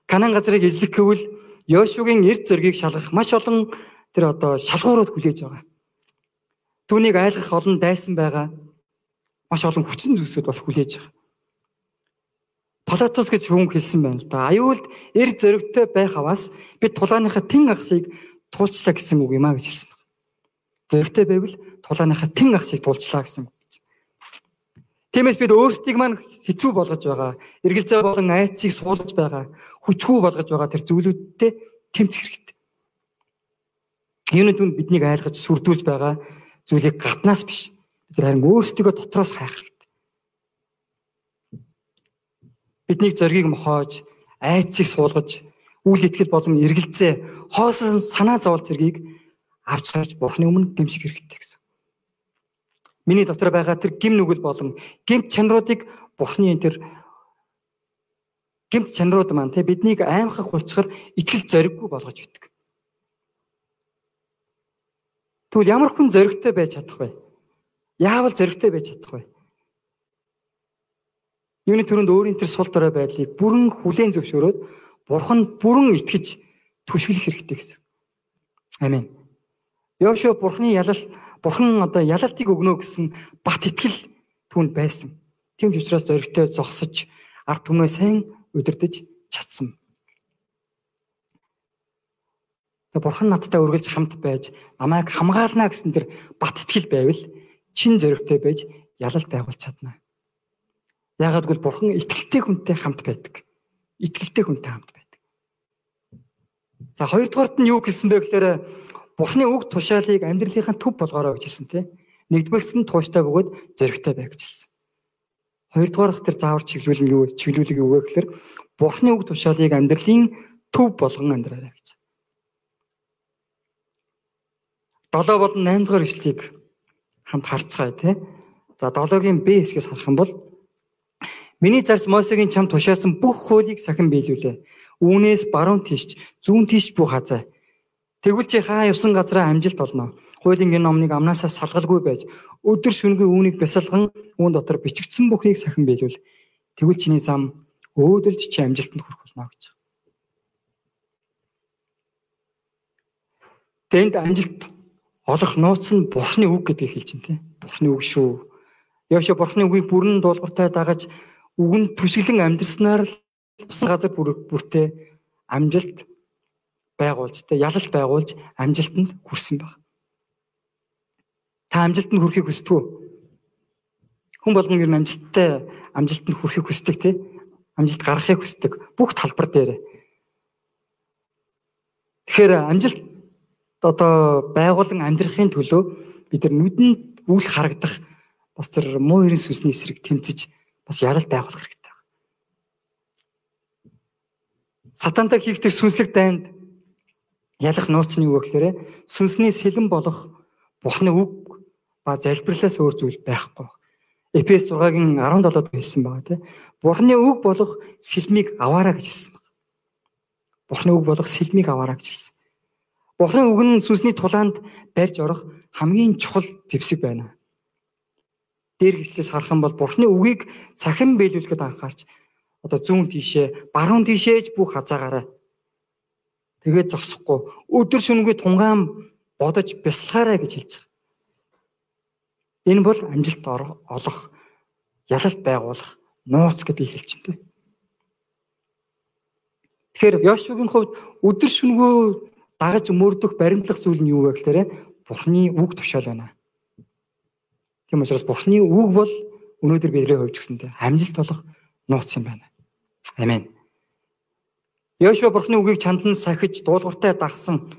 Канан газрыг эзлэх гэвэл Йошугийн эрд зоригийг шалгах маш олон тэр одоо шалгуурууд хүлээж байгаа. Түүнийг айлгах олон дайсан байгаа. Маш олон хүчин зүйлсүүд бас хүлээж байгаа. Палатус гэж хүн хэлсэн байна л да. Аюулд эр зөрөгтэй байх аваас бид тулааныхаа тэн агсыг туулчлаа гэсэн үг юм а гэж хэлсэн байна. Зөрөгтэй байвал тулааныхаа тэн агсыг туулчлаа гэсэн үг. Тиймээс бид өөрсдийг маань хэцүү болгож байгаа, эргэлзээ болон айцыг суулгаж байгаа, хүчгүй болгож байгаа тэр зүйлүүдтэй тэмцэх хэрэгтэй. Юунууд нь биднийг айлгаж сүрдүүлж байгаа зүйлийг гаднаас биш. Бид харин өөрсдөө дотроос хайх хэрэгтэй. Бидний зоригийг мохоож, айцыг суулгаж, үйл итгэл болон эргэлзээ, хоосон санаа зовол зэргийг авч гарч Бурхны өмнө гимших хэрэгтэй гэсэн. Миний дотор байгаа тэр гим нүгэл болон гимт чанаруудыг Бурхны тэр гимт чанарууд маань те биднийг аймхах болчихор итгэл зориггүй болгож өгдөг. Тэгвэл ямар хүн зоригтой байж чадах вэ? Яавал зоригтой байж чадах вэ? Юуны төрөнд өөрийн тэр сул дорой байдлыг бүрэн хүлээн зөвшөөрөөд бурханд бүрэн итгэж түшгэлэх хэрэгтэй гэсэн. Амен. Йошуа бурхны ялал бурхан одоо ялалтыг өгнө гэсэн бат итгэл түүнд байсан. Тийм ч учраас зоригтой зогсож ард түмнээ сайн удирдах чадсан. Тэгээ бурхан надтай үргэлж хамт байж намайг хамгаална гэсэн тэр бат итгэл байвал чин зоригтой байж ялалт байгуулж чадна. Яагаад гэвэл бурхан итгэлтэй хүнтэй хамт байдаг. Итгэлтэй хүнтэй хамт байдаг. За хоёрдугаарт нь юу гэсэн бэ гэхээр бурханы үг тушаалыг амьдралынхаа төв болгоорой гэж хэлсэн тийм. Нэгдүгээрт нь тууштай бөгөөд зоригтой бай гэж хэлсэн. Хоёрдугаарх тэр заавар чиглүүлэн юу чиглүүлэг юу вэ гэхээр бурханы үг тушаалыг амьдралын төв болгон амьдраарай гэж. 7 болон 8 дугаар эшлэгийг хамт харцгаая тий. За 7-гийн Б хэсгээс харах юм бол Миний зарц Мосегийн чам тушаасан бүх хуулийг сахин биелүүлээ. Үүнээс баруун тишч, зүүн тишч бүх хазай. Тэгвэл чи хаа явсан газараа амжилт олно. Хуулийн энэ номныг амнаасаа салгалгүй байж өдөр шөнөгүй үүнийг бясалган үүн дотор бичигдсэн бүхнийг сахин биелүүл. Тэгвэл чиний зам өөдөлж чи амжилтанд хүрэх болно гэж. Тэнд амжилт олох нууц нь Бурхны үг гэдгийг хэлж байна тийм. Бурхны үг шүү. Яашаа Бурхны үгийг бүрэн дуулууртай дагаж үгэнд түшиглэн амьдрснаар л бус газар бүртээ амжилт байгуулж тэ ялалт байгуулж амжилтанд хүрсэн баг. Та амжилтанд хүрэхийг хүсдэг үү? Хүн болгон ер нь амжилттай амжилтанд хүрэхийг хүсдэг тий? Амжилт гаргахыг хүсдэг бүх талбар дээр. Тэгэхээр амжилт одоо байгуулан амьдрахын төлөө бид нар нүдэнд үл харагдах бас тэр муу ерэн сүнсний эсрэг тэмцэж бас яралт байгуулах хэрэгтэй байна. Сатантай хийх тэр сүнслэг дайнд ялах нууц нь юу вэ гэхээр сүнсний сэлэн болох Бурхны үг ба залбирлаас өөр зүйл байхгүй. Эфес 6-гийн 17-д хэлсэн байгаа тийм. Бурхны үг болох сэлмийг аваараа гэж хэлсэн байна. Бурхны үг болох сэлмийг аваараа гэж хэлсэн. Бурхны үг нь сүнсний тулаанд барьж орох хамгийн чухал зэвсэг байна дээр гислээс харах юм бол Бурхны үгийг цахим биелүүлэхэд анхаарч одоо зүүн тийшээ, баруун тийшээж бүх хазаагаарай. Тэгээд зогсохгүй өдөр шөнөгүй тунгаан бодож бясалгаарай гэж хэлж байгаа. Энэ бол амжилт олох, ялалт байгуулах нууц хэлж байна. Тэгэхээр Йошуагийн хувьд өдөр шөнөгүй дагаж мөрдөх баримтлах зүйл нь юу вэ гэхээр Бурхны үг тушаал байна. Тийм учраас Бурхны үг бол өнөөдөр бидний хувьд гэсэндээ амжилт болох нууц юм байна. Амен. Йошуа Бурхны үгийг чандан сахиж дуулууртай дагсан.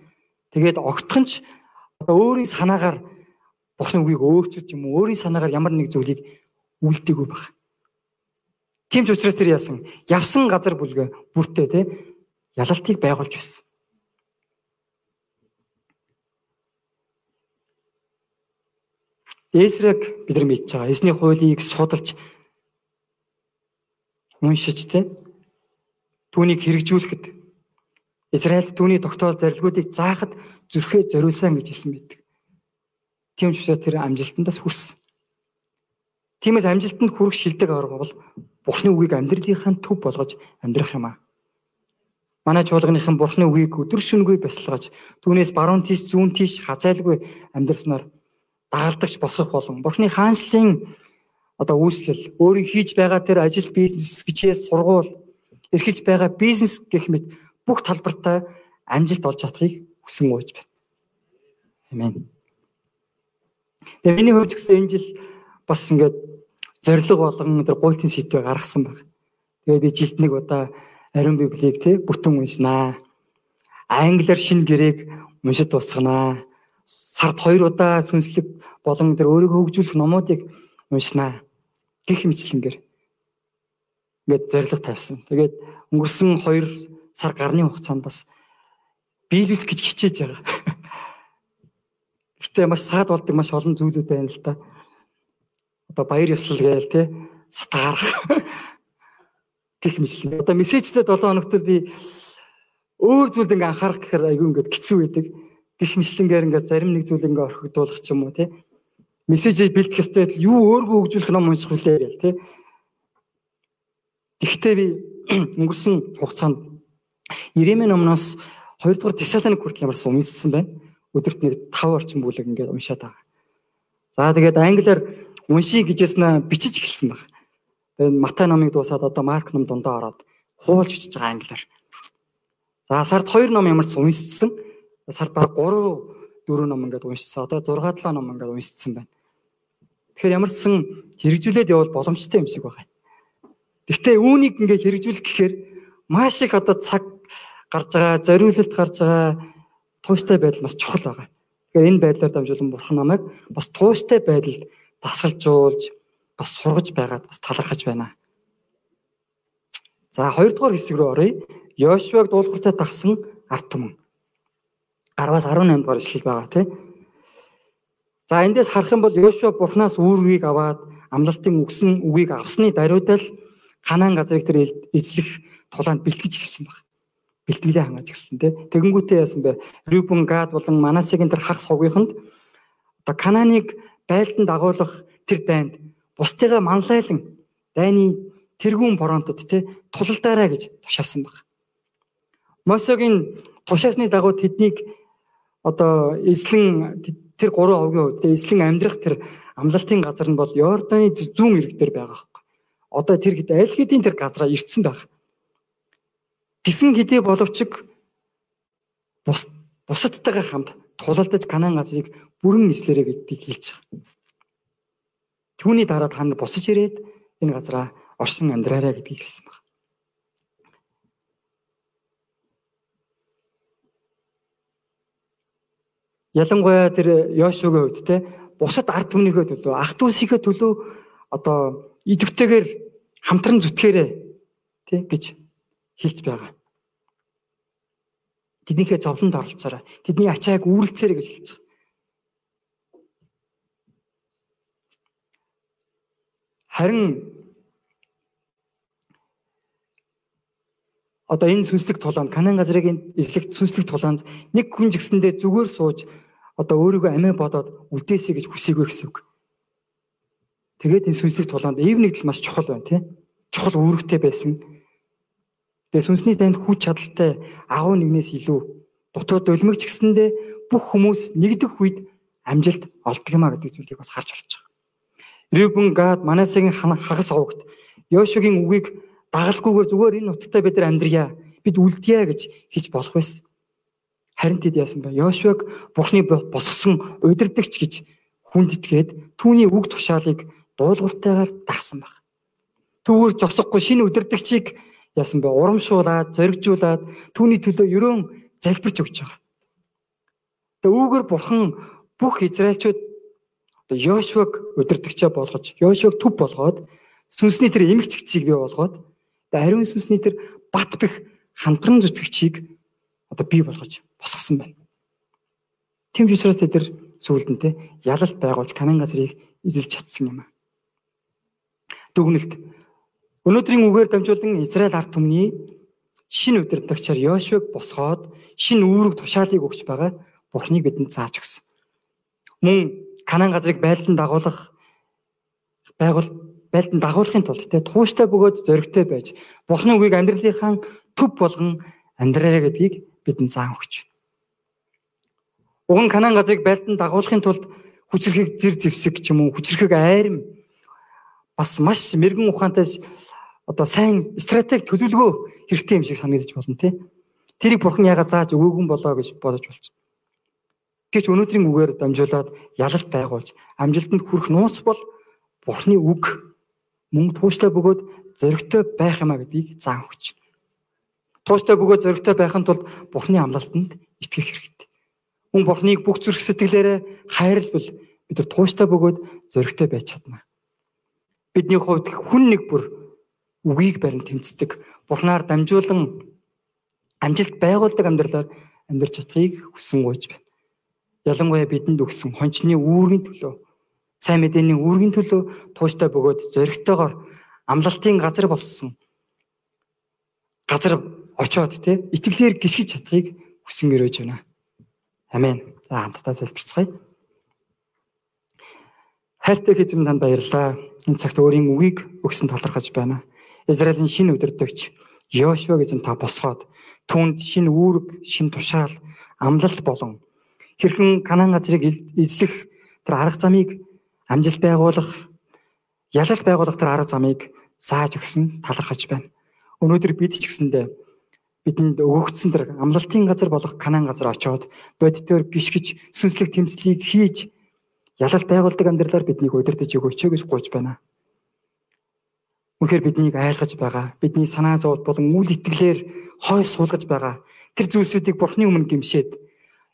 Тэгээд огтхон ч одоо өөрийн санаагаар Бурхны үгийг өөрчилж юм уу өөрийн санаагаар ямар нэг зүйлийг үлдээгүй баг. Тийм ч учраас тэр яасан явсан газар бүлгээ бүртээ те ялалтыг байгуулж байсан. Эсрэг бид нар мэдж байгаа. Эсний хуулийг судалж уншиж тэ түүнийг хэрэгжүүлэхэд Израильд түүний тогтоол зарилгуудыг заахад зүрхээ зориулсан гэж хэлсэн байдаг. Тийм ч учраас тэр амжилтандаас хүрсэн. Тиймээс амжилтанд хүрэх шилдэг арга бол Бурхны үгийг амьдралынхаа төв болгож амьдрах юм аа. Манай чуулганыхан Бурхны үгийг өдөр шөнөгүй бясалгаж түүнээс баруун тийш зүүн тийш хазайлгүй амьдрснаар дагалдагч босгох болон Бурхны хаанчлалын одоо үйлчлэл өөрийн хийж байгаа тэр ажил бизнес гिचээс сургуул эрхэлж байгаа бизнес гэх мэт бүх талбартаа амжилт олж чадахыг хүсэн гойж байна. Амен. Тэгээ миний хувьд гэсэн энэ жил бас ингээд зориг болгон тэр гуйлтын сэдвээ гаргасан баг. Тэгээ би жилд нэг удаа ариун библийг тий бүтэн уншнаа. Англиар шин гэрээг уншиж дуусганаа. Сард хоёр удаа сүнслэг болон тэр өөрийгөө хөгжүүлэх номуудыг уншнаа. Гэх мэтлэнгээр ингээд зориг тавьсан. Тэгээд өнгөрсөн 2 сар гарны хугацаанд бас биелүүлэх гэж хичээж байгаа. Гэтэ маш саад болдог маш олон зүйлүүд байна л да одоо баяр ёслол гээл те сатаарах гэх мэтлэн. Одоо мессежтэй 7 хоногт би өөр зүйлд ингээ анхаарах гэхээр айгүй ингээд хэцүү байдаг. Гэх мэтлэнгээр ингээ зарим нэг зүйл ингээ орхигдуулах ч юм уу те. Мессежийг бэлтгэх ёстой л юу өөргөө хөгжүүлэх ном унших хүлээ гээл те. Тэгвэл би *clears throat* өнгөрсөн хугацаанд Иремийн номноос 2 дугаар Тесалоник хүртэл ямарсан уншсан байна. Өдөрт нэг 5 орчим бүлэг ингээд уншаад байгаа. За тэгээд англиар уншия гэжсэн бичиж эхэлсэн баг. Тэгээд Матай номыг дуусаад одоо Марк ном дундаа ороод хуулж бичиж байгаа англиар. За сард 2 ном ямарч уншсан. Сард баг 3 4 ном ингээд уншсан. Одоо 6 7 ном ингээд уншсан байна. Тэгэхээр ямарсан хэрэгжүүлээд явал боломжтой юм шиг байна. Гэхдээ үүнийг ингээд хэрэгжүүлэх гэхээр маш их одоо цаг гарч байгаа, зориулалт гарч байгаа тууштай байдал бас чухал байгаа. Тэгэхээр энэ байдлаар дамжуулан бурхан намайг бас тууштай байдалд дасгалжуулж бас сургаж байгаад бас талархаж байна. За хоёрдугаар хэсэг рүү оръё. Йошуаг дуулууртай тагсан ард түмэн. 10-аас 18 дугаар ишлэл байгаа тий. За эндээс харах юм бол Йошуа Бурханаас үүргийг аваад амлалтын үгсэн үгийг авсны даруйдал Ханаан газрыг тэр эзлэх тулаанд бэлтгэж эхэлсэн баг. Бэлтгэлээ хангаж эхэлсэн тий. Тэгэнгүүтээ яасан бэ? Рубен, Гад болон Манасегийн тэр хагас хувийнханд одоо Кананыг байлдан дагуулах тэр дайнд бусдыгаа манлайлан дайны тэргүүн боронтод те тулалдаарай гэж тушаасан баг. Мосогийн тушаасны дагуу тэднийг одоо эзлэн тэр гурван овгийн хувьд те эзлэн амьдрах тэр амлалтын газар нь бол Йорданы зүүн ирэг дээр байгаа хэрэг. Одоо тэр хэд аль хэдийн тэр газараа ирцэн баг. Гисэн хэдий боловч бус бусадтайгаа хамт тулалдаж Канаан газрыг бүрэн эслэрэ гэдгийг хэлж байгаа. Түүний дараа та нар босож ирээд энэ газараа оршин амьдраарай гэдгийг хэлсэн байна. Ялангуяа тэр Йошугийн хувьд те бусад ард түмнийхээ төлөө, ах дүүсийнхээ төлөө одоо идэвхтэйгээр хамтран зүтгээрэй тий гэж хэлж байгаа. Тэднийхээ зовлонд оролцоорой. Тэдний ачааг үүрлцээрэй гэж хэлж байгаа. Харин одоо энэ сүнслэг тулаанд Канаан газрыг эзлэх сүнслэг тулаанд нэг хүн жигсэндээ зүгээр сууж одоо өөрийгөө амиа бодоод үлдээсэй гэж хүсээгүй гэсэн үг. Тэгээд энэ сүнслэг тулаанд ив нэгдэл маш чухал байна тий. Чухал үүрэгтэй байсан. Тэгээд сүнсний танд хүч чадалтай агуу нэгнээс илүү дутуу дөлмөгч гэсэндээ бүх хүмүүс нэгдэх үед амжилт олддог юма гэдэг зүйлийг бас харж болж байгаа. Рюбен Гад Манасегийн хагас овогт Йошугийн үгийг дагалгүйгээр зүгээр энэ нутагтаа бид нар амьдрья. Бид үлдъя гэж хийж болох байсан. Харин тэд яасан бэ? Йошуаг Бурхны босгосон удирдахч гэж хүндэтгээд түүний үг тушаалыг дуулууртайгаар дагсан баг. Түүгээр зогсохгүй шинэ удирдахчийг яасан бэ? Урамшуулаад, зоригжуулаад түүний төлөө ерөөн залбирч өгч байгаа. Тэгээ үүгээр бурхан бүх израилчууд одоо Йошуаг удирдахчаа болгож, Йошуаг төв болгоод сүнсний тэр эмх цэгцийг бий болгоод одоо ариун сүнсний тэр бат бэх хамтран зүтгэгчийг одоо бий болгож босгосон байна. Тэм учраас тэд нар сүүлдэнтэй ялалт байгуулж Канаан газрыг эзэлж чадсан юм аа. Дүгнэлт өнөөдрийн үгээр дамжуулан Израиль ард түмний шинэ удирдагчаар Йошуаг босгоод шинэ үүрэг тушаалыг өгч байгаа Бурхныг бидэнд зааж өгсөн. Мөн Канаан газрыг байлдан дагуулах байгуул байлдан дагуулахын тулд тэ тууштай бөгөөд зөрөгтэй байж Бурхны үгийг амьдралынхаа төв болгон амьдраарай гэдгийг бидэнд заан өгч. Уг нь Канаан газрыг байлдан дагуулахын тулд хүчрхэг зэр зевсэг ч юм уу хүчрхэг айрам бас маш мэрэгэн ухаантай одоо сайн стратеги төлөвлөгөө хэрэгтэй юм шиг санагдаж болно тий. Тэрийг бурхан яагаад зааж өгөөгүй болоо гэж бодож болчихно. Гэвч өнөөдрийн үгээр дамжуулаад ялалт байгуулж амжилтанд хүрэх нууц бол бурхны үг мөн тууштай бөгөөд зөрөгтэй байх юмаа гэдгийг заан өгч. Тууштай бөгөөд зөрөгтэй байхын тулд бурхны амлалтанд итгэх хэрэгтэй. Хүн Бурхныг бүх зүрх сэтгэлээрээ хайрлбал бид нар тууштай бөгөөд зөрөгтэй байж чадна. Бидний хувьд хүн нэг бүр үгийг барин тэмцдэг. Бурхнаар дамжуулан амжилт байгуулдаг амьдралаар амьдарч чадахыг хүсэн гойж байна. Ялангуяа бидэнд өгсөн хончны үүргийн төлөө сайн мэдээний үүргийн төлөө тууштай бөгөөд зоригтойгоор амлалтын газар болсон газар очоод тий итгэлээр гიშгэж чадахыг хүсэн гэрэж байна. Амен. За хамтдаа залбирцгаая. Хайртай эзэм танд баярлалаа. Энэ цагт өөрийн үгийг өгсөн талархаж байна. Израилийн шинэ өдөртөгч Йошуа гэж та босгоод түүнд шинэ үүрэг, шинэ тушаал, амлалт болон хэрхэн Канаан газрыг эзлэх тэр арга замыг амжилт байгуулах, ялалт байгуулах тэр арга замыг зааж өгсөн талархаж байна. Өнөөдөр бид ч гэсэндээ бидэнд өгөгдсөн тэр амлалтын газар болох Канаан газар очоод бодитоор гიშгэж сүнслэг тэмцлийг хийж ялалт байгуулдаг амьдралаар биднийг удирдах өгөөч гэж гуйж байна. Үнэхээр биднийг айлгаж байгаа. Бидний санаа зовд болон үйл итгэлээр хой суулгаж байгаа. Тэр зүйлсүүдийг Бурхны өмнө гимшээд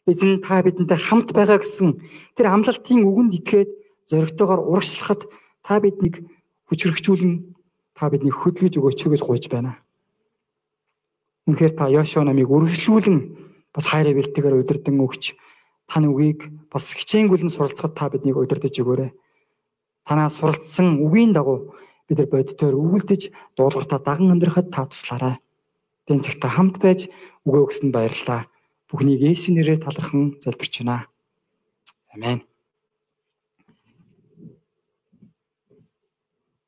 эзэн та бидэнтэй хамт байгаа гэсэн тэр амлалтын үгэнд итгээд зоригтойгоор урагшлахад та биднийг хүчрхжүүлэн та биднийг хөдөлгөж өгөөч гэж гуйж байна. Үнэхээр та Йошуа намыг үргэлжлүүлэн бас хайраа бэлтгэгээр удирдан өгч таны үгийг бас хичээнгүлэн суралцахад та биднийг удирдах өгөөрэй. Танаас суралцсан үгийн дагуу бид нар бодитоор өвөлдөж дуулууртаа даган амьдрахад та туслаарай. Тэн цагта хамт байж үгээ өгсөнд баярлалаа. Бүхнийг Есүс нэрээр талархан залбирч байна. Амен.